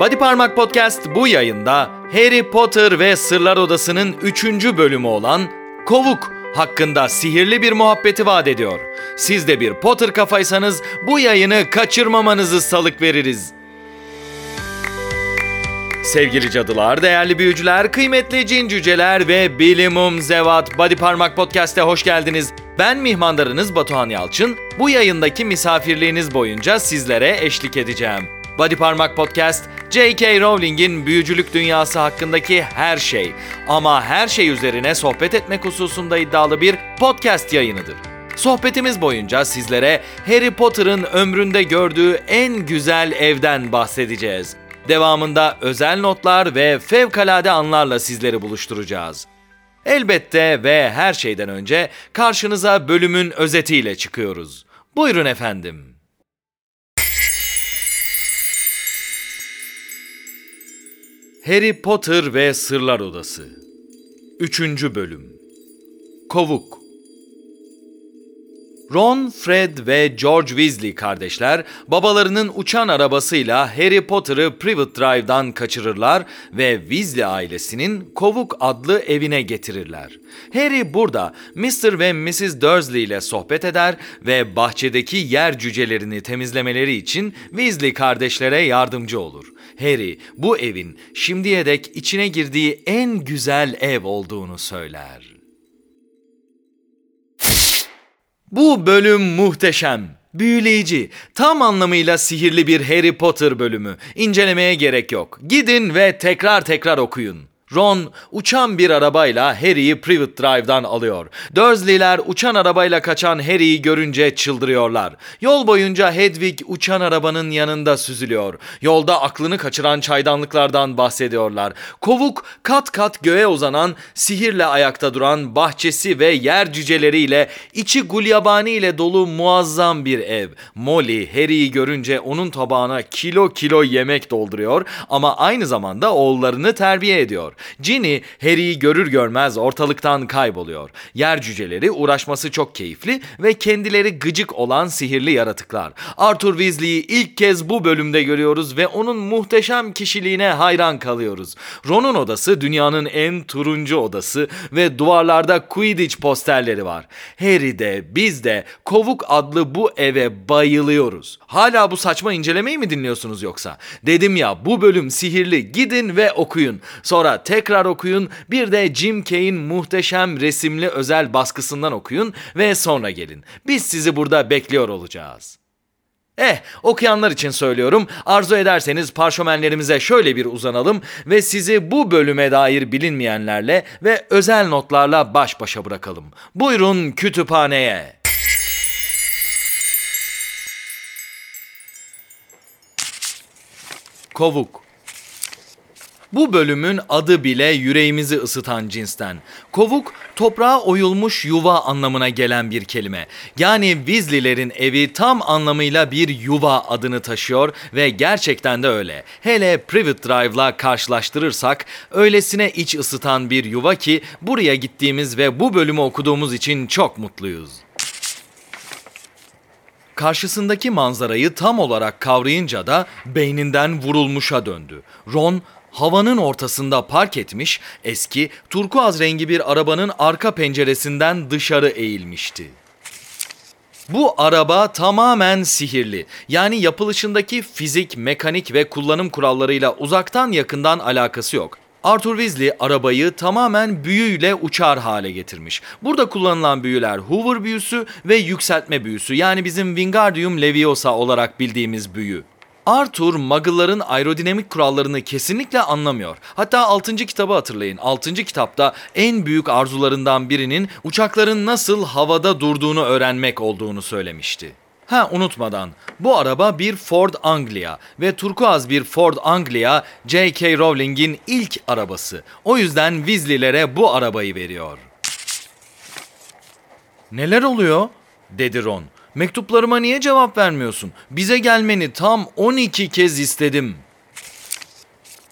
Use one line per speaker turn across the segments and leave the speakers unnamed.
Body Parmak Podcast bu yayında Harry Potter ve Sırlar Odası'nın 3. bölümü olan Kovuk hakkında sihirli bir muhabbeti vaat ediyor. Siz de bir Potter kafaysanız bu yayını kaçırmamanızı salık veririz. Sevgili cadılar, değerli büyücüler, kıymetli cin cüceler ve bilimum zevat Body Parmak Podcast'e hoş geldiniz. Ben mihmandarınız Batuhan Yalçın. Bu yayındaki misafirliğiniz boyunca sizlere eşlik edeceğim. Body Parmak Podcast, J.K. Rowling'in büyücülük dünyası hakkındaki her şey ama her şey üzerine sohbet etmek hususunda iddialı bir podcast yayınıdır. Sohbetimiz boyunca sizlere Harry Potter'ın ömründe gördüğü en güzel evden bahsedeceğiz. Devamında özel notlar ve fevkalade anlarla sizleri buluşturacağız. Elbette ve her şeyden önce karşınıza bölümün özetiyle çıkıyoruz. Buyurun efendim. Harry Potter ve Sırlar Odası 3. Bölüm Kovuk Ron, Fred ve George Weasley kardeşler babalarının uçan arabasıyla Harry Potter'ı Privet Drive'dan kaçırırlar ve Weasley ailesinin Kovuk adlı evine getirirler. Harry burada Mr. ve Mrs. Dursley ile sohbet eder ve bahçedeki yer cücelerini temizlemeleri için Weasley kardeşlere yardımcı olur. Harry bu evin şimdiye dek içine girdiği en güzel ev olduğunu söyler. Bu bölüm muhteşem, büyüleyici, tam anlamıyla sihirli bir Harry Potter bölümü. İncelemeye gerek yok. Gidin ve tekrar tekrar okuyun. Ron uçan bir arabayla Harry'i Privet Drive'dan alıyor. Dursley'ler uçan arabayla kaçan Harry'i görünce çıldırıyorlar. Yol boyunca Hedwig uçan arabanın yanında süzülüyor. Yolda aklını kaçıran çaydanlıklardan bahsediyorlar. Kovuk kat kat göğe uzanan, sihirle ayakta duran bahçesi ve yer cüceleriyle içi gulyabani ile dolu muazzam bir ev. Molly Harry'i görünce onun tabağına kilo kilo yemek dolduruyor ama aynı zamanda oğullarını terbiye ediyor. Ginny Harry'i görür görmez ortalıktan kayboluyor. Yer cüceleri uğraşması çok keyifli ve kendileri gıcık olan sihirli yaratıklar. Arthur Weasley'i ilk kez bu bölümde görüyoruz ve onun muhteşem kişiliğine hayran kalıyoruz. Ron'un odası dünyanın en turuncu odası ve duvarlarda Quidditch posterleri var. Harry de biz de Kovuk adlı bu eve bayılıyoruz. Hala bu saçma incelemeyi mi dinliyorsunuz yoksa? Dedim ya bu bölüm sihirli gidin ve okuyun. Sonra tekrar okuyun. Bir de Jim Kay'in muhteşem resimli özel baskısından okuyun ve sonra gelin. Biz sizi burada bekliyor olacağız. Eh, okuyanlar için söylüyorum. Arzu ederseniz parşömenlerimize şöyle bir uzanalım ve sizi bu bölüme dair bilinmeyenlerle ve özel notlarla baş başa bırakalım. Buyurun kütüphaneye. Kovuk bu bölümün adı bile yüreğimizi ısıtan cinsten. Kovuk, toprağa oyulmuş yuva anlamına gelen bir kelime. Yani Weasley'lerin evi tam anlamıyla bir yuva adını taşıyor ve gerçekten de öyle. Hele Privet Drive'la karşılaştırırsak öylesine iç ısıtan bir yuva ki buraya gittiğimiz ve bu bölümü okuduğumuz için çok mutluyuz. Karşısındaki manzarayı tam olarak kavrayınca da beyninden vurulmuşa döndü. Ron havanın ortasında park etmiş eski turkuaz rengi bir arabanın arka penceresinden dışarı eğilmişti. Bu araba tamamen sihirli. Yani yapılışındaki fizik, mekanik ve kullanım kurallarıyla uzaktan yakından alakası yok. Arthur Weasley arabayı tamamen büyüyle uçar hale getirmiş. Burada kullanılan büyüler Hoover büyüsü ve yükseltme büyüsü yani bizim Wingardium Leviosa olarak bildiğimiz büyü. Arthur Muggle'ların aerodinamik kurallarını kesinlikle anlamıyor. Hatta 6. kitabı hatırlayın. 6. kitapta en büyük arzularından birinin uçakların nasıl havada durduğunu öğrenmek olduğunu söylemişti. Ha unutmadan bu araba bir Ford Anglia ve turkuaz bir Ford Anglia J.K. Rowling'in ilk arabası. O yüzden Weasley'lere bu arabayı veriyor. Neler oluyor? dedi Ron. Mektuplarıma niye cevap vermiyorsun? Bize gelmeni tam 12 kez istedim.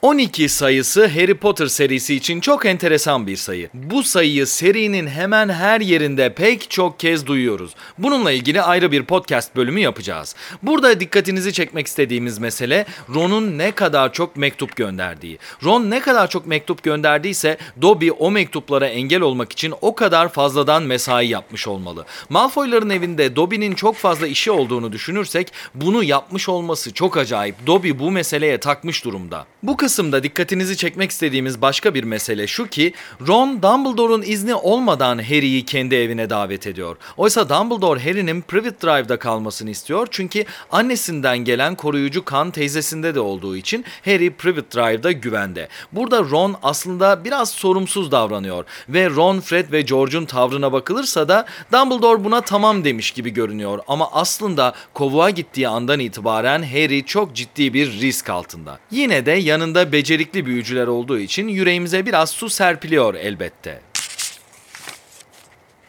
12 sayısı Harry Potter serisi için çok enteresan bir sayı. Bu sayıyı serinin hemen her yerinde pek çok kez duyuyoruz. Bununla ilgili ayrı bir podcast bölümü yapacağız. Burada dikkatinizi çekmek istediğimiz mesele Ron'un ne kadar çok mektup gönderdiği. Ron ne kadar çok mektup gönderdiyse Dobby o mektuplara engel olmak için o kadar fazladan mesai yapmış olmalı. Malfoyların evinde Dobby'nin çok fazla işi olduğunu düşünürsek bunu yapmış olması çok acayip. Dobby bu meseleye takmış durumda. Bu kısımda dikkatinizi çekmek istediğimiz başka bir mesele şu ki Ron Dumbledore'un izni olmadan Harry'i kendi evine davet ediyor. Oysa Dumbledore Harry'nin Privet Drive'da kalmasını istiyor çünkü annesinden gelen koruyucu kan teyzesinde de olduğu için Harry Privet Drive'da güvende. Burada Ron aslında biraz sorumsuz davranıyor ve Ron, Fred ve George'un tavrına bakılırsa da Dumbledore buna tamam demiş gibi görünüyor ama aslında kovuğa gittiği andan itibaren Harry çok ciddi bir risk altında. Yine de yanında becerikli büyücüler olduğu için yüreğimize biraz su serpiliyor elbette.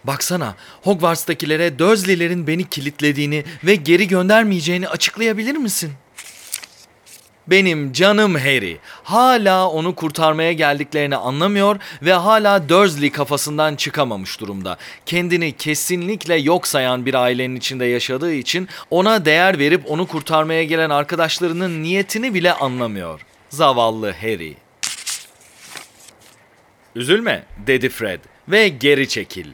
Baksana, Hogwarts'takilere Dursley'lerin beni kilitlediğini ve geri göndermeyeceğini açıklayabilir misin? Benim canım Harry hala onu kurtarmaya geldiklerini anlamıyor ve hala Dursley kafasından çıkamamış durumda. Kendini kesinlikle yok sayan bir ailenin içinde yaşadığı için ona değer verip onu kurtarmaya gelen arkadaşlarının niyetini bile anlamıyor. Zavallı Harry. Üzülme dedi Fred ve geri çekil.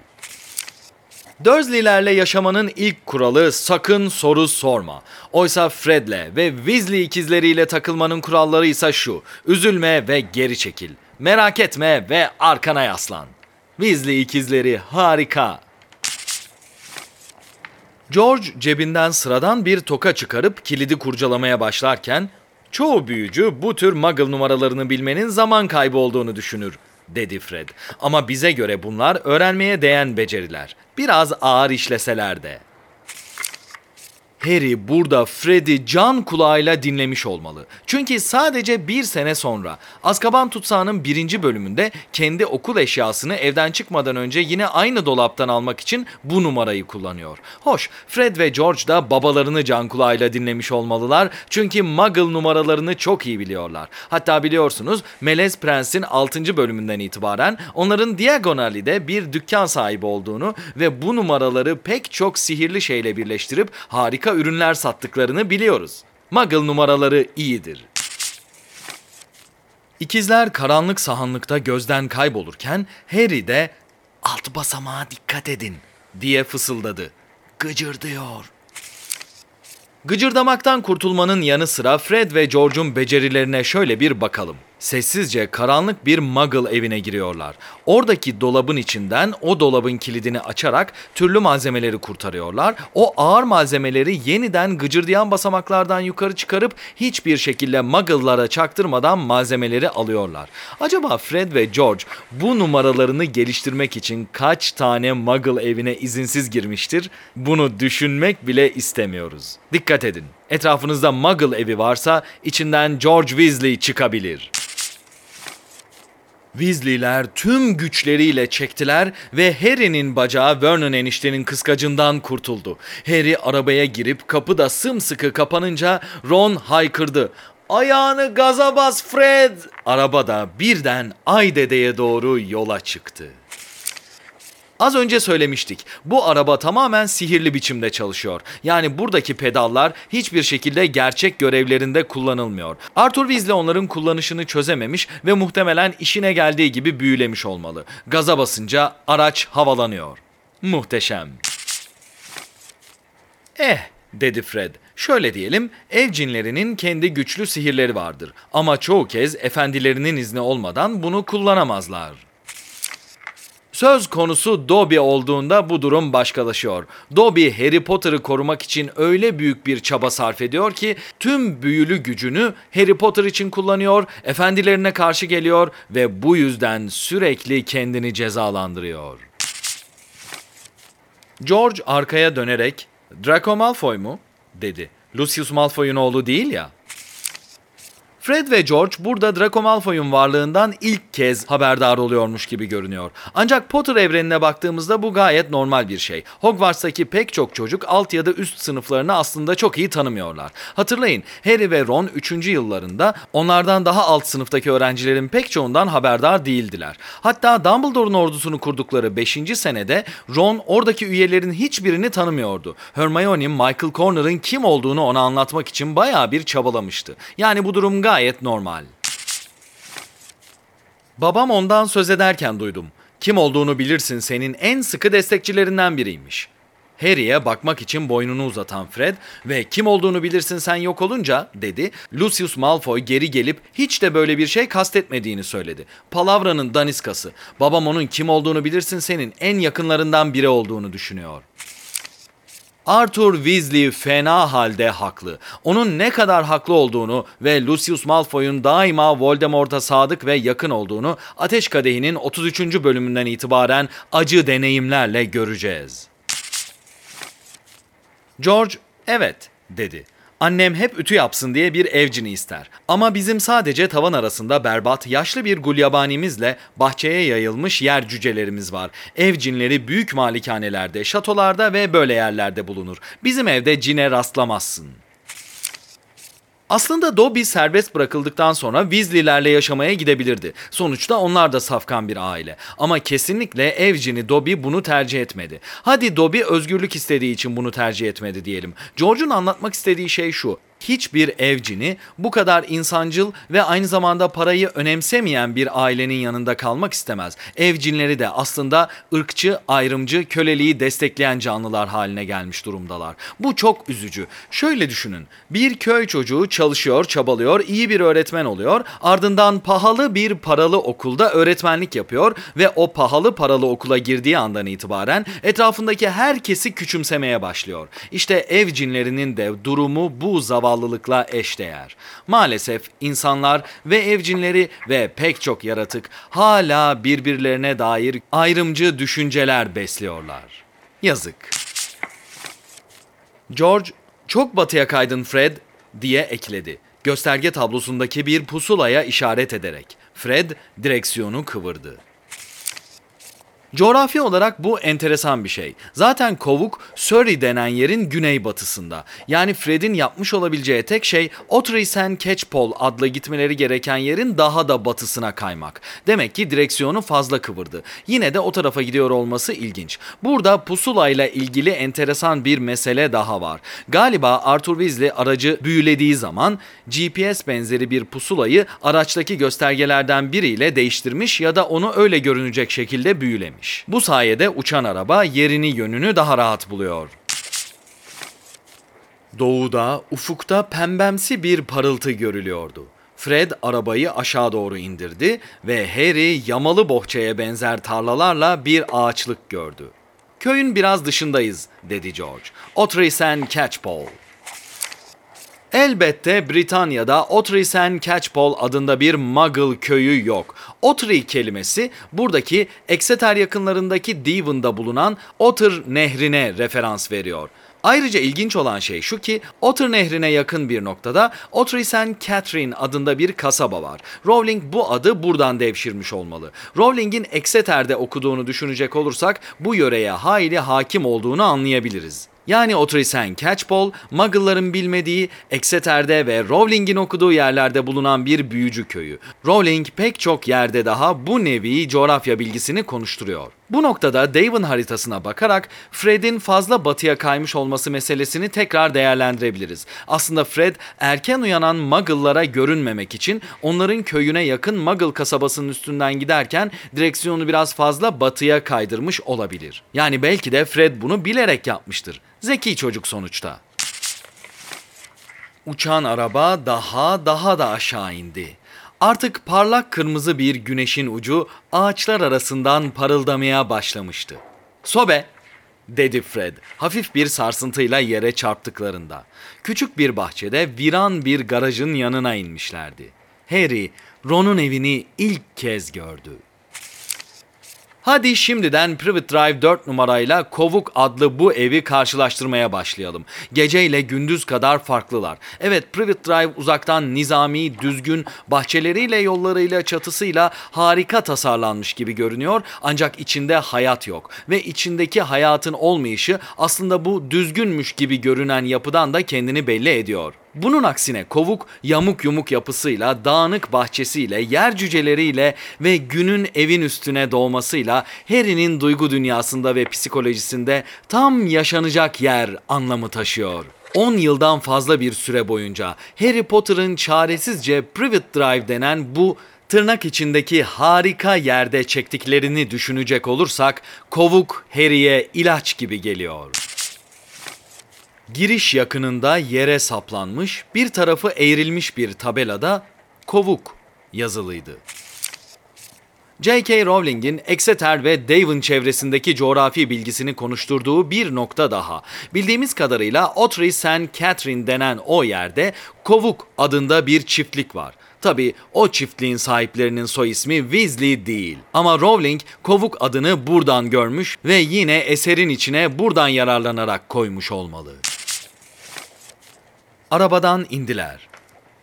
Dursley'lerle yaşamanın ilk kuralı sakın soru sorma. Oysa Fred'le ve Weasley ikizleriyle takılmanın kuralları ise şu. Üzülme ve geri çekil. Merak etme ve arkana yaslan. Weasley ikizleri harika. George cebinden sıradan bir toka çıkarıp kilidi kurcalamaya başlarken çoğu büyücü bu tür muggle numaralarını bilmenin zaman kaybı olduğunu düşünür dedi Fred. Ama bize göre bunlar öğrenmeye değen beceriler. Biraz ağır işleseler de. Harry burada Fred'i can kulağıyla dinlemiş olmalı. Çünkü sadece bir sene sonra Azkaban Tutsağı'nın birinci bölümünde kendi okul eşyasını evden çıkmadan önce yine aynı dolaptan almak için bu numarayı kullanıyor. Hoş, Fred ve George da babalarını can kulağıyla dinlemiş olmalılar çünkü Muggle numaralarını çok iyi biliyorlar. Hatta biliyorsunuz Melez Prens'in 6. bölümünden itibaren onların Diagonali'de bir dükkan sahibi olduğunu ve bu numaraları pek çok sihirli şeyle birleştirip harika ürünler sattıklarını biliyoruz. Muggle numaraları iyidir. İkizler karanlık sahanlıkta gözden kaybolurken Harry de alt basamağa dikkat edin diye fısıldadı. Gıcırdıyor. Gıcırdamaktan kurtulmanın yanı sıra Fred ve George'un becerilerine şöyle bir bakalım. Sessizce karanlık bir muggle evine giriyorlar. Oradaki dolabın içinden o dolabın kilidini açarak türlü malzemeleri kurtarıyorlar. O ağır malzemeleri yeniden gıcırdayan basamaklardan yukarı çıkarıp hiçbir şekilde muggle'lara çaktırmadan malzemeleri alıyorlar. Acaba Fred ve George bu numaralarını geliştirmek için kaç tane muggle evine izinsiz girmiştir? Bunu düşünmek bile istemiyoruz. Dikkat edin. Etrafınızda Muggle evi varsa içinden George Weasley çıkabilir. Weasley'ler tüm güçleriyle çektiler ve Harry'nin bacağı Vernon eniştenin kıskacından kurtuldu. Harry arabaya girip kapı da sımsıkı kapanınca Ron haykırdı. Ayağını gaza bas Fred! Araba da birden Ay Dede'ye doğru yola çıktı. Az önce söylemiştik. Bu araba tamamen sihirli biçimde çalışıyor. Yani buradaki pedallar hiçbir şekilde gerçek görevlerinde kullanılmıyor. Arthur Weasley onların kullanışını çözememiş ve muhtemelen işine geldiği gibi büyülemiş olmalı. Gaza basınca araç havalanıyor. Muhteşem. Eh dedi Fred. Şöyle diyelim, ev cinlerinin kendi güçlü sihirleri vardır. Ama çoğu kez efendilerinin izni olmadan bunu kullanamazlar. Söz konusu Dobby olduğunda bu durum başkalaşıyor. Dobby Harry Potter'ı korumak için öyle büyük bir çaba sarf ediyor ki tüm büyülü gücünü Harry Potter için kullanıyor, efendilerine karşı geliyor ve bu yüzden sürekli kendini cezalandırıyor. George arkaya dönerek "Draco Malfoy mu?" dedi. Lucius Malfoy'un oğlu değil ya. Fred ve George burada Draco Malfoy'un varlığından ilk kez haberdar oluyormuş gibi görünüyor. Ancak Potter evrenine baktığımızda bu gayet normal bir şey. Hogwarts'taki pek çok çocuk alt ya da üst sınıflarını aslında çok iyi tanımıyorlar. Hatırlayın Harry ve Ron 3. yıllarında onlardan daha alt sınıftaki öğrencilerin pek çoğundan haberdar değildiler. Hatta Dumbledore'un ordusunu kurdukları 5. senede Ron oradaki üyelerin hiçbirini tanımıyordu. Hermione Michael Corner'ın kim olduğunu ona anlatmak için bayağı bir çabalamıştı. Yani bu durum gayet normal. Babam ondan söz ederken duydum. Kim olduğunu bilirsin senin en sıkı destekçilerinden biriymiş. Harry'e bakmak için boynunu uzatan Fred ve kim olduğunu bilirsin sen yok olunca dedi. Lucius Malfoy geri gelip hiç de böyle bir şey kastetmediğini söyledi. Palavra'nın daniskası. Babam onun kim olduğunu bilirsin senin en yakınlarından biri olduğunu düşünüyor. Arthur Weasley fena halde haklı. Onun ne kadar haklı olduğunu ve Lucius Malfoy'un daima Voldemort'a sadık ve yakın olduğunu Ateş Kadehi'nin 33. bölümünden itibaren acı deneyimlerle göreceğiz. George, evet dedi. Annem hep ütü yapsın diye bir evcini ister. Ama bizim sadece tavan arasında berbat, yaşlı bir gulyabanimizle bahçeye yayılmış yer cücelerimiz var. Ev cinleri büyük malikanelerde, şatolarda ve böyle yerlerde bulunur. Bizim evde cine rastlamazsın. Aslında Dobby serbest bırakıldıktan sonra Weasley'lerle yaşamaya gidebilirdi. Sonuçta onlar da safkan bir aile. Ama kesinlikle evcini Dobby bunu tercih etmedi. Hadi Dobby özgürlük istediği için bunu tercih etmedi diyelim. George'un anlatmak istediği şey şu hiçbir evcini bu kadar insancıl ve aynı zamanda parayı önemsemeyen bir ailenin yanında kalmak istemez. Evcinleri de aslında ırkçı, ayrımcı, köleliği destekleyen canlılar haline gelmiş durumdalar. Bu çok üzücü. Şöyle düşünün. Bir köy çocuğu çalışıyor, çabalıyor, iyi bir öğretmen oluyor. Ardından pahalı bir paralı okulda öğretmenlik yapıyor ve o pahalı paralı okula girdiği andan itibaren etrafındaki herkesi küçümsemeye başlıyor. İşte ev cinlerinin de durumu bu zavallı zavallılıkla eşdeğer. Maalesef insanlar ve evcinleri ve pek çok yaratık hala birbirlerine dair ayrımcı düşünceler besliyorlar. Yazık. George, çok batıya kaydın Fred diye ekledi. Gösterge tablosundaki bir pusulaya işaret ederek. Fred direksiyonu kıvırdı. Coğrafi olarak bu enteresan bir şey. Zaten Kovuk, Surrey denen yerin güneybatısında. Yani Fred'in yapmış olabileceği tek şey Ottery Catchpole adlı gitmeleri gereken yerin daha da batısına kaymak. Demek ki direksiyonu fazla kıvırdı. Yine de o tarafa gidiyor olması ilginç. Burada pusulayla ilgili enteresan bir mesele daha var. Galiba Arthur Weasley aracı büyülediği zaman GPS benzeri bir pusulayı araçtaki göstergelerden biriyle değiştirmiş ya da onu öyle görünecek şekilde büyülemiş gelmiş. Bu sayede uçan araba yerini yönünü daha rahat buluyor. Doğuda, ufukta pembemsi bir parıltı görülüyordu. Fred arabayı aşağı doğru indirdi ve Harry yamalı bohçaya benzer tarlalarla bir ağaçlık gördü. Köyün biraz dışındayız, dedi George. Ottery Catchpole. Elbette Britanya'da Ottery Catchpole adında bir Muggle köyü yok. Ottery kelimesi buradaki Exeter yakınlarındaki Devon'da bulunan Otter nehrine referans veriyor. Ayrıca ilginç olan şey şu ki Otter Nehri'ne yakın bir noktada Ottery St. Catherine adında bir kasaba var. Rowling bu adı buradan devşirmiş olmalı. Rowling'in Exeter'de okuduğunu düşünecek olursak bu yöreye hayli hakim olduğunu anlayabiliriz. Yani Otrisen Catchpole, Muggle'ların bilmediği, Exeter'de ve Rowling'in okuduğu yerlerde bulunan bir büyücü köyü. Rowling pek çok yerde daha bu nevi coğrafya bilgisini konuşturuyor. Bu noktada Davon haritasına bakarak Fred'in fazla batıya kaymış olması meselesini tekrar değerlendirebiliriz. Aslında Fred erken uyanan Muggle'lara görünmemek için onların köyüne yakın Muggle kasabasının üstünden giderken direksiyonu biraz fazla batıya kaydırmış olabilir. Yani belki de Fred bunu bilerek yapmıştır. Zeki çocuk sonuçta. Uçan araba daha daha da aşağı indi. Artık parlak kırmızı bir güneşin ucu ağaçlar arasından parıldamaya başlamıştı. Sobe, dedi Fred hafif bir sarsıntıyla yere çarptıklarında. Küçük bir bahçede viran bir garajın yanına inmişlerdi. Harry, Ron'un evini ilk kez gördü. Hadi şimdiden Private Drive 4 numarayla Kovuk adlı bu evi karşılaştırmaya başlayalım. Gece ile gündüz kadar farklılar. Evet Private Drive uzaktan nizami, düzgün, bahçeleriyle, yollarıyla, çatısıyla harika tasarlanmış gibi görünüyor. Ancak içinde hayat yok. Ve içindeki hayatın olmayışı aslında bu düzgünmüş gibi görünen yapıdan da kendini belli ediyor. Bunun aksine kovuk yamuk yumuk yapısıyla, dağınık bahçesiyle, yer cüceleriyle ve günün evin üstüne doğmasıyla Harry'nin duygu dünyasında ve psikolojisinde tam yaşanacak yer anlamı taşıyor. 10 yıldan fazla bir süre boyunca Harry Potter'ın çaresizce Private Drive denen bu tırnak içindeki harika yerde çektiklerini düşünecek olursak kovuk Harry'e ilaç gibi geliyor. Giriş yakınında yere saplanmış, bir tarafı eğrilmiş bir tabelada kovuk yazılıydı. J.K. Rowling'in Exeter ve Devon çevresindeki coğrafi bilgisini konuşturduğu bir nokta daha. Bildiğimiz kadarıyla Ottery St. Catherine denen o yerde Kovuk adında bir çiftlik var. Tabi o çiftliğin sahiplerinin soy ismi Weasley değil. Ama Rowling Kovuk adını buradan görmüş ve yine eserin içine buradan yararlanarak koymuş olmalı. Arabadan indiler.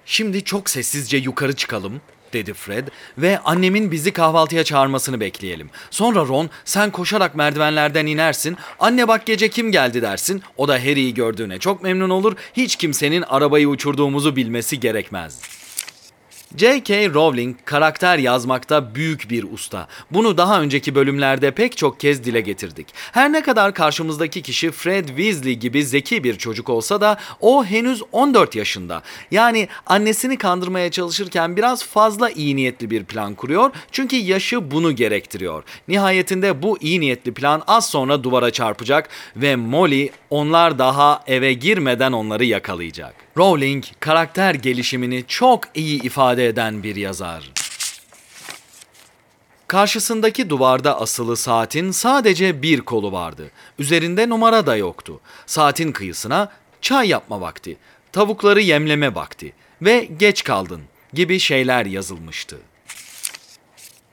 Şimdi çok sessizce yukarı çıkalım, dedi Fred ve annemin bizi kahvaltıya çağırmasını bekleyelim. Sonra Ron sen koşarak merdivenlerden inersin, anne bak gece kim geldi dersin, o da Harry'i gördüğüne çok memnun olur, hiç kimsenin arabayı uçurduğumuzu bilmesi gerekmez.'' J.K. Rowling karakter yazmakta büyük bir usta. Bunu daha önceki bölümlerde pek çok kez dile getirdik. Her ne kadar karşımızdaki kişi Fred Weasley gibi zeki bir çocuk olsa da o henüz 14 yaşında. Yani annesini kandırmaya çalışırken biraz fazla iyi niyetli bir plan kuruyor. Çünkü yaşı bunu gerektiriyor. Nihayetinde bu iyi niyetli plan az sonra duvara çarpacak ve Molly onlar daha eve girmeden onları yakalayacak. Rowling karakter gelişimini çok iyi ifade eden bir yazar. Karşısındaki duvarda asılı saatin sadece bir kolu vardı. Üzerinde numara da yoktu. Saatin kıyısına çay yapma vakti, tavukları yemleme vakti ve geç kaldın gibi şeyler yazılmıştı.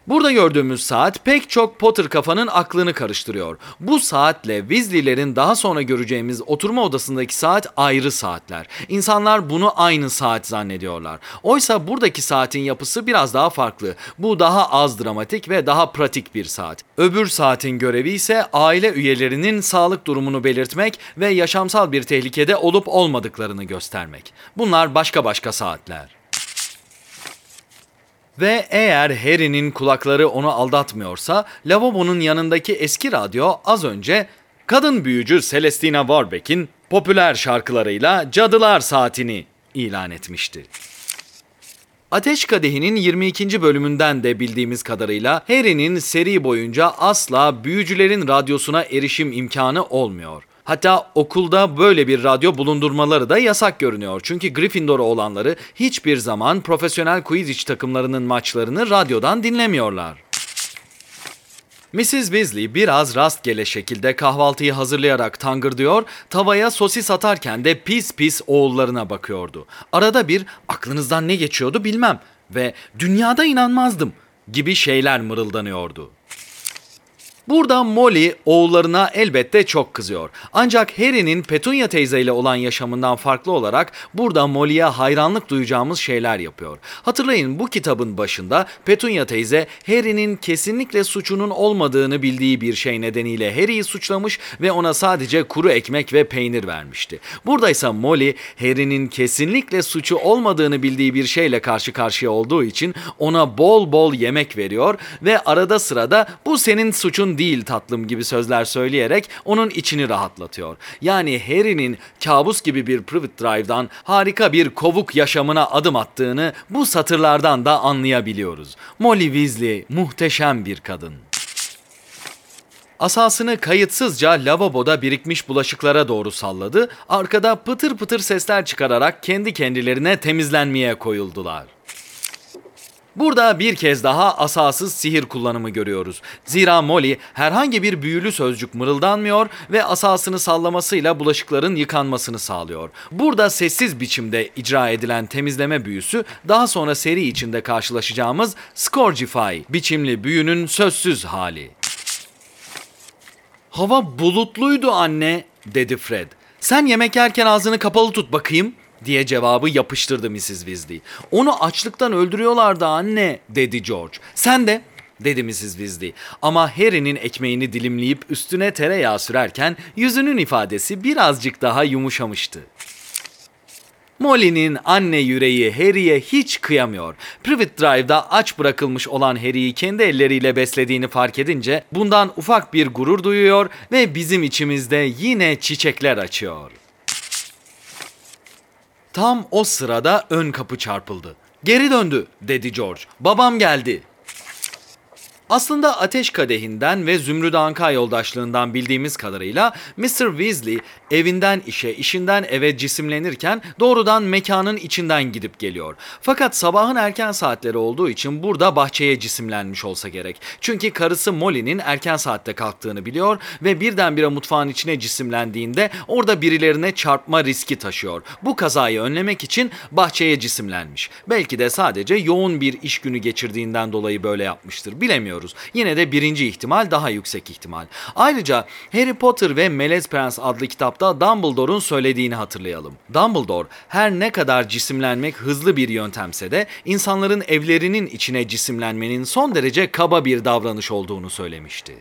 Burada gördüğümüz saat pek çok Potter kafanın aklını karıştırıyor. Bu saatle Weasley'lerin daha sonra göreceğimiz oturma odasındaki saat ayrı saatler. İnsanlar bunu aynı saat zannediyorlar. Oysa buradaki saatin yapısı biraz daha farklı. Bu daha az dramatik ve daha pratik bir saat. Öbür saatin görevi ise aile üyelerinin sağlık durumunu belirtmek ve yaşamsal bir tehlikede olup olmadıklarını göstermek. Bunlar başka başka saatler. Ve eğer Harry'nin kulakları onu aldatmıyorsa, lavabonun yanındaki eski radyo az önce kadın büyücü Celestina Warbeck'in popüler şarkılarıyla Cadılar Saatini ilan etmişti. Ateş Kadehi'nin 22. bölümünden de bildiğimiz kadarıyla Harry'nin seri boyunca asla büyücülerin radyosuna erişim imkanı olmuyor. Hatta okulda böyle bir radyo bulundurmaları da yasak görünüyor. Çünkü Gryffindor olanları hiçbir zaman profesyonel Quidditch takımlarının maçlarını radyodan dinlemiyorlar. Mrs. Weasley biraz rastgele şekilde kahvaltıyı hazırlayarak tangırdıyor, tavaya sosis atarken de pis pis oğullarına bakıyordu. Arada bir aklınızdan ne geçiyordu bilmem ve dünyada inanmazdım gibi şeyler mırıldanıyordu. Burada Molly oğullarına elbette çok kızıyor. Ancak Harry'nin Petunia teyze ile olan yaşamından farklı olarak burada Molly'ye hayranlık duyacağımız şeyler yapıyor. Hatırlayın bu kitabın başında Petunia teyze Harry'nin kesinlikle suçunun olmadığını bildiği bir şey nedeniyle Harry'i suçlamış ve ona sadece kuru ekmek ve peynir vermişti. Burada ise Molly Harry'nin kesinlikle suçu olmadığını bildiği bir şeyle karşı karşıya olduğu için ona bol bol yemek veriyor ve arada sırada bu senin suçun değil tatlım gibi sözler söyleyerek onun içini rahatlatıyor. Yani Harry'nin kabus gibi bir Private Drive'dan harika bir kovuk yaşamına adım attığını bu satırlardan da anlayabiliyoruz. Molly Weasley muhteşem bir kadın. Asasını kayıtsızca lavaboda birikmiş bulaşıklara doğru salladı, arkada pıtır pıtır sesler çıkararak kendi kendilerine temizlenmeye koyuldular. Burada bir kez daha asasız sihir kullanımı görüyoruz. Zira Molly herhangi bir büyülü sözcük mırıldanmıyor ve asasını sallamasıyla bulaşıkların yıkanmasını sağlıyor. Burada sessiz biçimde icra edilen temizleme büyüsü daha sonra seri içinde karşılaşacağımız Scourgify biçimli büyünün sözsüz hali. Hava bulutluydu anne, dedi Fred. Sen yemek yerken ağzını kapalı tut bakayım diye cevabı yapıştırdı Mrs. Weasley. Onu açlıktan öldürüyorlardı anne, dedi George. Sen de dedi Mrs. Weasley. Ama Harry'nin ekmeğini dilimleyip üstüne tereyağı sürerken yüzünün ifadesi birazcık daha yumuşamıştı. Molly'nin anne yüreği Harry'e hiç kıyamıyor. Privet Drive'da aç bırakılmış olan Harry'i kendi elleriyle beslediğini fark edince bundan ufak bir gurur duyuyor ve bizim içimizde yine çiçekler açıyor. Tam o sırada ön kapı çarpıldı. Geri döndü dedi George. Babam geldi. Aslında Ateş Kadehi'nden ve Zümrüt Anka yoldaşlığından bildiğimiz kadarıyla Mr. Weasley evinden işe, işinden eve cisimlenirken doğrudan mekanın içinden gidip geliyor. Fakat sabahın erken saatleri olduğu için burada bahçeye cisimlenmiş olsa gerek. Çünkü karısı Molly'nin erken saatte kalktığını biliyor ve birdenbire mutfağın içine cisimlendiğinde orada birilerine çarpma riski taşıyor. Bu kazayı önlemek için bahçeye cisimlenmiş. Belki de sadece yoğun bir iş günü geçirdiğinden dolayı böyle yapmıştır. Bilemiyorum bilmiyoruz. Yine de birinci ihtimal daha yüksek ihtimal. Ayrıca Harry Potter ve Melez Prens adlı kitapta Dumbledore'un söylediğini hatırlayalım. Dumbledore her ne kadar cisimlenmek hızlı bir yöntemse de insanların evlerinin içine cisimlenmenin son derece kaba bir davranış olduğunu söylemişti.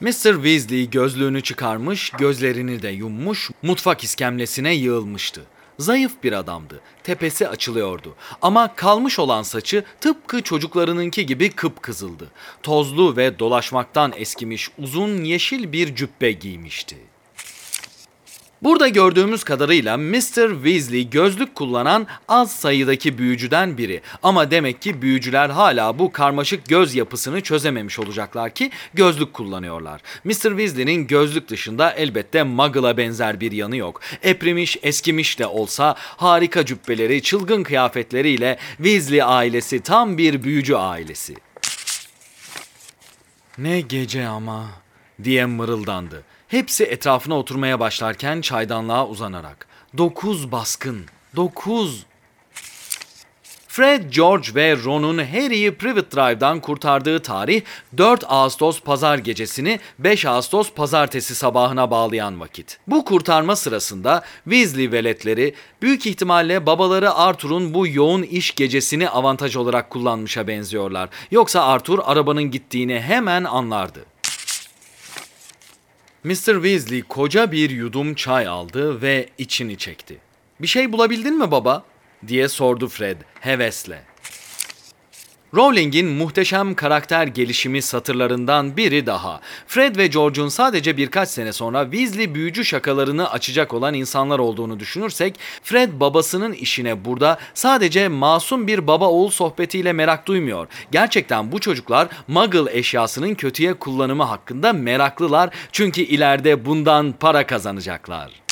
Mr. Weasley gözlüğünü çıkarmış, gözlerini de yummuş, mutfak iskemlesine yığılmıştı. Zayıf bir adamdı. Tepesi açılıyordu. Ama kalmış olan saçı tıpkı çocuklarınınki gibi kıpkızıldı. Tozlu ve dolaşmaktan eskimiş uzun yeşil bir cübbe giymişti. Burada gördüğümüz kadarıyla Mr. Weasley gözlük kullanan az sayıdaki büyücüden biri. Ama demek ki büyücüler hala bu karmaşık göz yapısını çözememiş olacaklar ki gözlük kullanıyorlar. Mr. Weasley'nin gözlük dışında elbette Muggle'a benzer bir yanı yok. Eprimiş, eskimiş de olsa harika cübbeleri, çılgın kıyafetleriyle Weasley ailesi tam bir büyücü ailesi. Ne gece ama diye mırıldandı. Hepsi etrafına oturmaya başlarken çaydanlığa uzanarak. Dokuz baskın, dokuz. Fred, George ve Ron'un Harry'i Privet Drive'dan kurtardığı tarih 4 Ağustos pazar gecesini 5 Ağustos pazartesi sabahına bağlayan vakit. Bu kurtarma sırasında Weasley veletleri büyük ihtimalle babaları Arthur'un bu yoğun iş gecesini avantaj olarak kullanmışa benziyorlar. Yoksa Arthur arabanın gittiğini hemen anlardı. Mr. Weasley koca bir yudum çay aldı ve içini çekti. Bir şey bulabildin mi baba? diye sordu Fred hevesle. Rowling'in muhteşem karakter gelişimi satırlarından biri daha. Fred ve George'un sadece birkaç sene sonra Weasley büyücü şakalarını açacak olan insanlar olduğunu düşünürsek, Fred babasının işine burada sadece masum bir baba oğul sohbetiyle merak duymuyor. Gerçekten bu çocuklar Muggle eşyasının kötüye kullanımı hakkında meraklılar çünkü ileride bundan para kazanacaklar.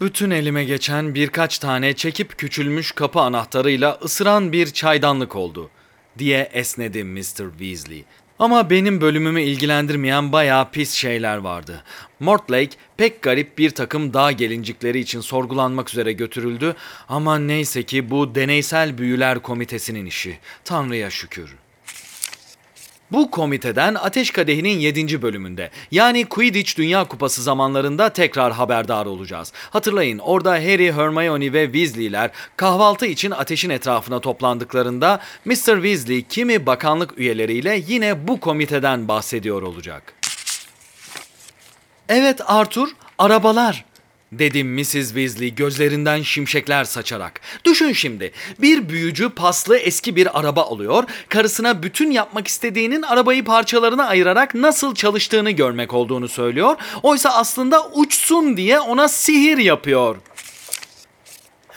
Bütün elime geçen birkaç tane çekip küçülmüş kapı anahtarıyla ısıran bir çaydanlık oldu diye esnedi Mr. Weasley. Ama benim bölümümü ilgilendirmeyen bayağı pis şeyler vardı. Mortlake pek garip bir takım dağ gelincikleri için sorgulanmak üzere götürüldü ama neyse ki bu deneysel büyüler komitesinin işi. Tanrı'ya şükür. Bu komiteden Ateş Kadehi'nin 7. bölümünde yani Quidditch Dünya Kupası zamanlarında tekrar haberdar olacağız. Hatırlayın orada Harry, Hermione ve Weasley'ler kahvaltı için ateşin etrafına toplandıklarında Mr. Weasley kimi bakanlık üyeleriyle yine bu komiteden bahsediyor olacak. Evet Arthur, arabalar dedi Mrs. Weasley gözlerinden şimşekler saçarak. Düşün şimdi bir büyücü paslı eski bir araba alıyor, karısına bütün yapmak istediğinin arabayı parçalarına ayırarak nasıl çalıştığını görmek olduğunu söylüyor. Oysa aslında uçsun diye ona sihir yapıyor.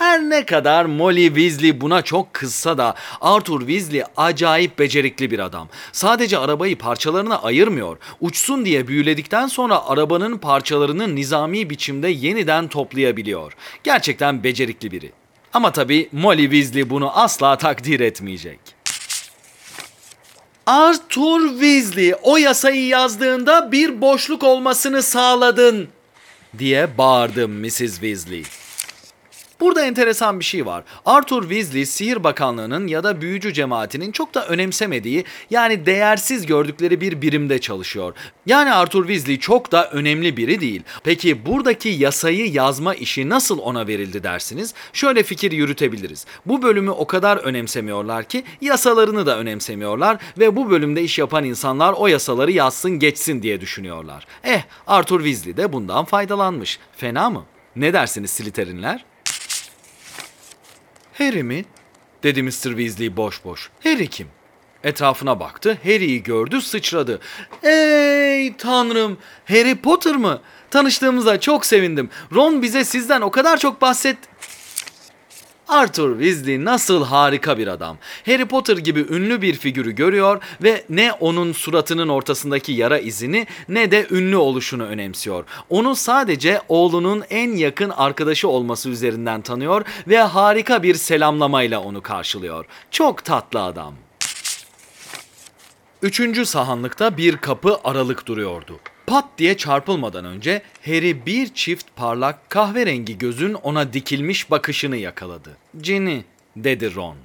Her ne kadar Molly Weasley buna çok kızsa da Arthur Weasley acayip becerikli bir adam. Sadece arabayı parçalarına ayırmıyor. Uçsun diye büyüledikten sonra arabanın parçalarını nizami biçimde yeniden toplayabiliyor. Gerçekten becerikli biri. Ama tabii Molly Weasley bunu asla takdir etmeyecek. Arthur Weasley o yasayı yazdığında bir boşluk olmasını sağladın diye bağırdı Mrs. Weasley. Burada enteresan bir şey var. Arthur Weasley Sihir Bakanlığı'nın ya da büyücü cemaatinin çok da önemsemediği yani değersiz gördükleri bir birimde çalışıyor. Yani Arthur Weasley çok da önemli biri değil. Peki buradaki yasayı yazma işi nasıl ona verildi dersiniz? Şöyle fikir yürütebiliriz. Bu bölümü o kadar önemsemiyorlar ki yasalarını da önemsemiyorlar ve bu bölümde iş yapan insanlar o yasaları yazsın geçsin diye düşünüyorlar. Eh Arthur Weasley de bundan faydalanmış. Fena mı? Ne dersiniz Slytherinler? Harry mi? Dedi Mr. Weasley boş boş. Harry kim? Etrafına baktı, Harry'i gördü, sıçradı. Ey tanrım, Harry Potter mı? Tanıştığımıza çok sevindim. Ron bize sizden o kadar çok bahset... Arthur Weasley nasıl harika bir adam. Harry Potter gibi ünlü bir figürü görüyor ve ne onun suratının ortasındaki yara izini ne de ünlü oluşunu önemsiyor. Onu sadece oğlunun en yakın arkadaşı olması üzerinden tanıyor ve harika bir selamlamayla onu karşılıyor. Çok tatlı adam. Üçüncü sahanlıkta bir kapı aralık duruyordu. Pat diye çarpılmadan önce Harry bir çift parlak kahverengi gözün ona dikilmiş bakışını yakaladı. Ginny, dedi Ron.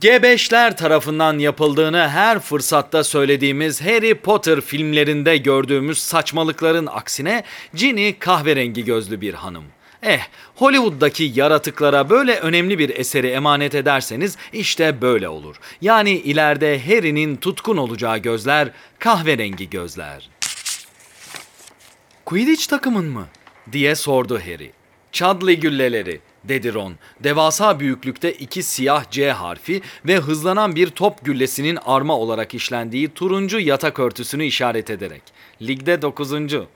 Gebeşler tarafından yapıldığını her fırsatta söylediğimiz Harry Potter filmlerinde gördüğümüz saçmalıkların aksine Ginny kahverengi gözlü bir hanım. Eh, Hollywood'daki yaratıklara böyle önemli bir eseri emanet ederseniz işte böyle olur. Yani ileride Harry'nin tutkun olacağı gözler kahverengi gözler. Quidditch takımın mı? diye sordu Harry. Chudley gülleleri dedi Ron. Devasa büyüklükte iki siyah C harfi ve hızlanan bir top güllesinin arma olarak işlendiği turuncu yatak örtüsünü işaret ederek. Ligde dokuzuncu.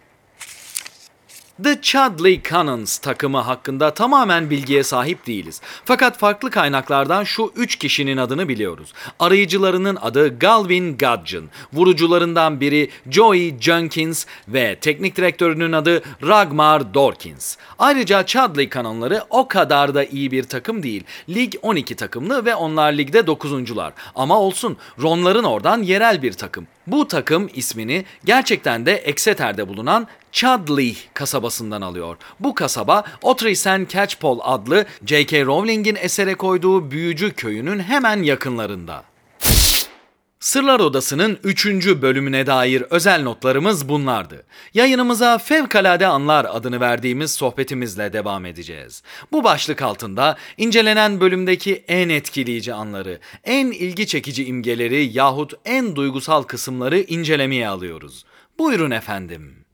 The Chudley Cannons takımı hakkında tamamen bilgiye sahip değiliz. Fakat farklı kaynaklardan şu üç kişinin adını biliyoruz. Arayıcılarının adı Galvin Gudgeon, vurucularından biri Joey Jenkins ve teknik direktörünün adı Ragmar Dorkins. Ayrıca Chudley Cannonları o kadar da iyi bir takım değil. Lig 12 takımlı ve onlar ligde 9'uncular. Ama olsun Ronların oradan yerel bir takım. Bu takım ismini gerçekten de Exeter'de bulunan Chudley kasabasından alıyor. Bu kasaba Ottersen Catchpole adlı J.K. Rowling'in esere koyduğu büyücü köyünün hemen yakınlarında. Sırlar Odası'nın 3. bölümüne dair özel notlarımız bunlardı. Yayınımıza Fevkalade Anlar adını verdiğimiz sohbetimizle devam edeceğiz. Bu başlık altında incelenen bölümdeki en etkileyici anları, en ilgi çekici imgeleri yahut en duygusal kısımları incelemeye alıyoruz. Buyurun efendim.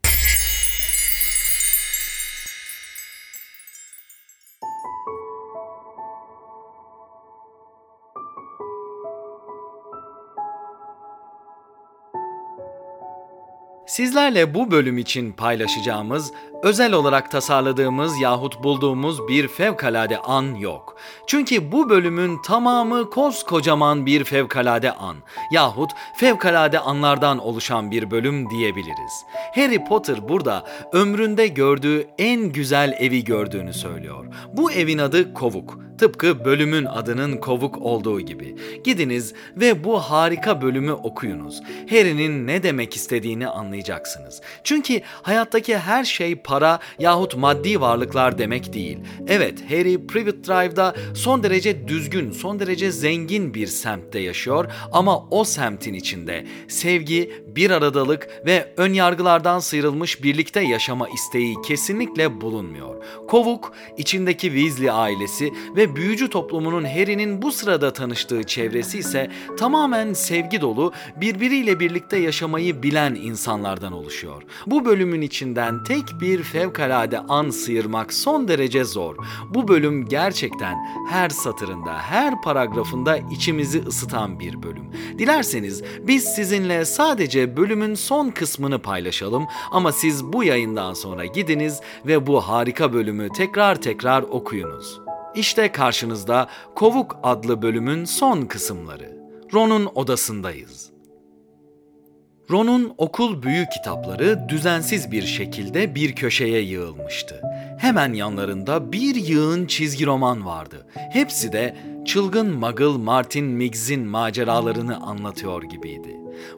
Sizlerle bu bölüm için paylaşacağımız, özel olarak tasarladığımız yahut bulduğumuz bir fevkalade an yok. Çünkü bu bölümün tamamı koskocaman bir fevkalade an yahut fevkalade anlardan oluşan bir bölüm diyebiliriz. Harry Potter burada ömründe gördüğü en güzel evi gördüğünü söylüyor. Bu evin adı Kovuk. Tıpkı bölümün adının kovuk olduğu gibi. Gidiniz ve bu harika bölümü okuyunuz. Harry'nin ne demek istediğini anlayacaksınız. Çünkü hayattaki her şey para yahut maddi varlıklar demek değil. Evet Harry Privet Drive'da son derece düzgün, son derece zengin bir semtte yaşıyor ama o semtin içinde sevgi, bir aradalık ve ön yargılardan sıyrılmış birlikte yaşama isteği kesinlikle bulunmuyor. Kovuk, içindeki Weasley ailesi ve büyücü toplumunun Harry'nin bu sırada tanıştığı çevresi ise tamamen sevgi dolu, birbiriyle birlikte yaşamayı bilen insanlardan oluşuyor. Bu bölümün içinden tek bir fevkalade an sıyırmak son derece zor. Bu bölüm gerçekten her satırında, her paragrafında içimizi ısıtan bir bölüm. Dilerseniz biz sizinle sadece bölümün son kısmını paylaşalım ama siz bu yayından sonra gidiniz ve bu harika bölümü tekrar tekrar okuyunuz. İşte karşınızda Kovuk adlı bölümün son kısımları. Ron'un odasındayız. Ron'un okul büyük kitapları düzensiz bir şekilde bir köşeye yığılmıştı. Hemen yanlarında bir yığın çizgi roman vardı. Hepsi de çılgın Muggle Martin Miggs'in maceralarını anlatıyor gibiydi.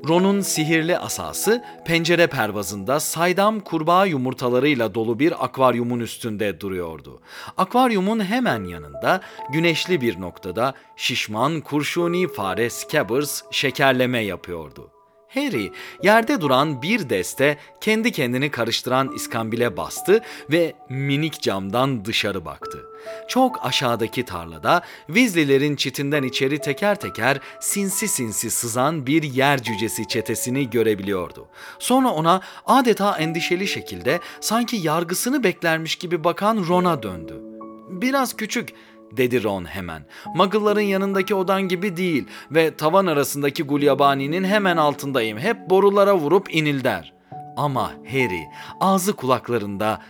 Ron'un sihirli asası pencere pervazında saydam kurbağa yumurtalarıyla dolu bir akvaryumun üstünde duruyordu. Akvaryumun hemen yanında güneşli bir noktada şişman kurşuni fare Scabbers şekerleme yapıyordu. Harry yerde duran bir deste kendi kendini karıştıran iskambile bastı ve minik camdan dışarı baktı. Çok aşağıdaki tarlada Weasley'lerin çitinden içeri teker teker sinsi sinsi sızan bir yer cücesi çetesini görebiliyordu. Sonra ona adeta endişeli şekilde sanki yargısını beklermiş gibi bakan Ron'a döndü. Biraz küçük dedi Ron hemen. Muggle'ların yanındaki odan gibi değil ve tavan arasındaki gulyabani'nin hemen altındayım. Hep borulara vurup inilder. Ama Harry ağzı kulaklarında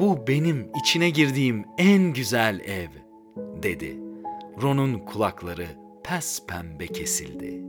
bu benim içine girdiğim en güzel ev dedi. Ron'un kulakları pes pembe kesildi.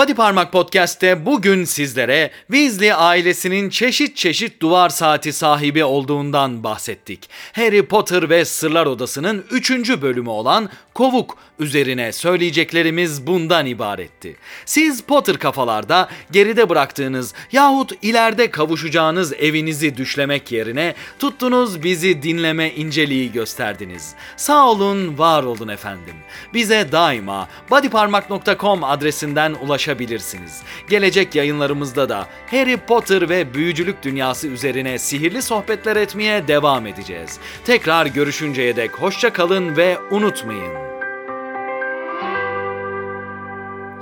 Body Parmak Podcast'te bugün sizlere Weasley ailesinin çeşit çeşit duvar saati sahibi olduğundan bahsettik. Harry Potter ve Sırlar Odası'nın 3. bölümü olan Kovuk üzerine söyleyeceklerimiz bundan ibaretti. Siz Potter kafalarda geride bıraktığınız yahut ileride kavuşacağınız evinizi düşlemek yerine tuttunuz bizi dinleme inceliği gösterdiniz. Sağ olun, var olun efendim. Bize daima bodyparmak.com adresinden ulaşabilirsiniz. Gelecek yayınlarımızda da Harry Potter ve büyücülük dünyası üzerine sihirli sohbetler etmeye devam edeceğiz. Tekrar görüşünceye dek hoşça kalın ve unutmayın.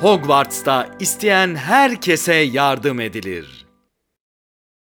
Hogwarts'ta isteyen herkese yardım edilir.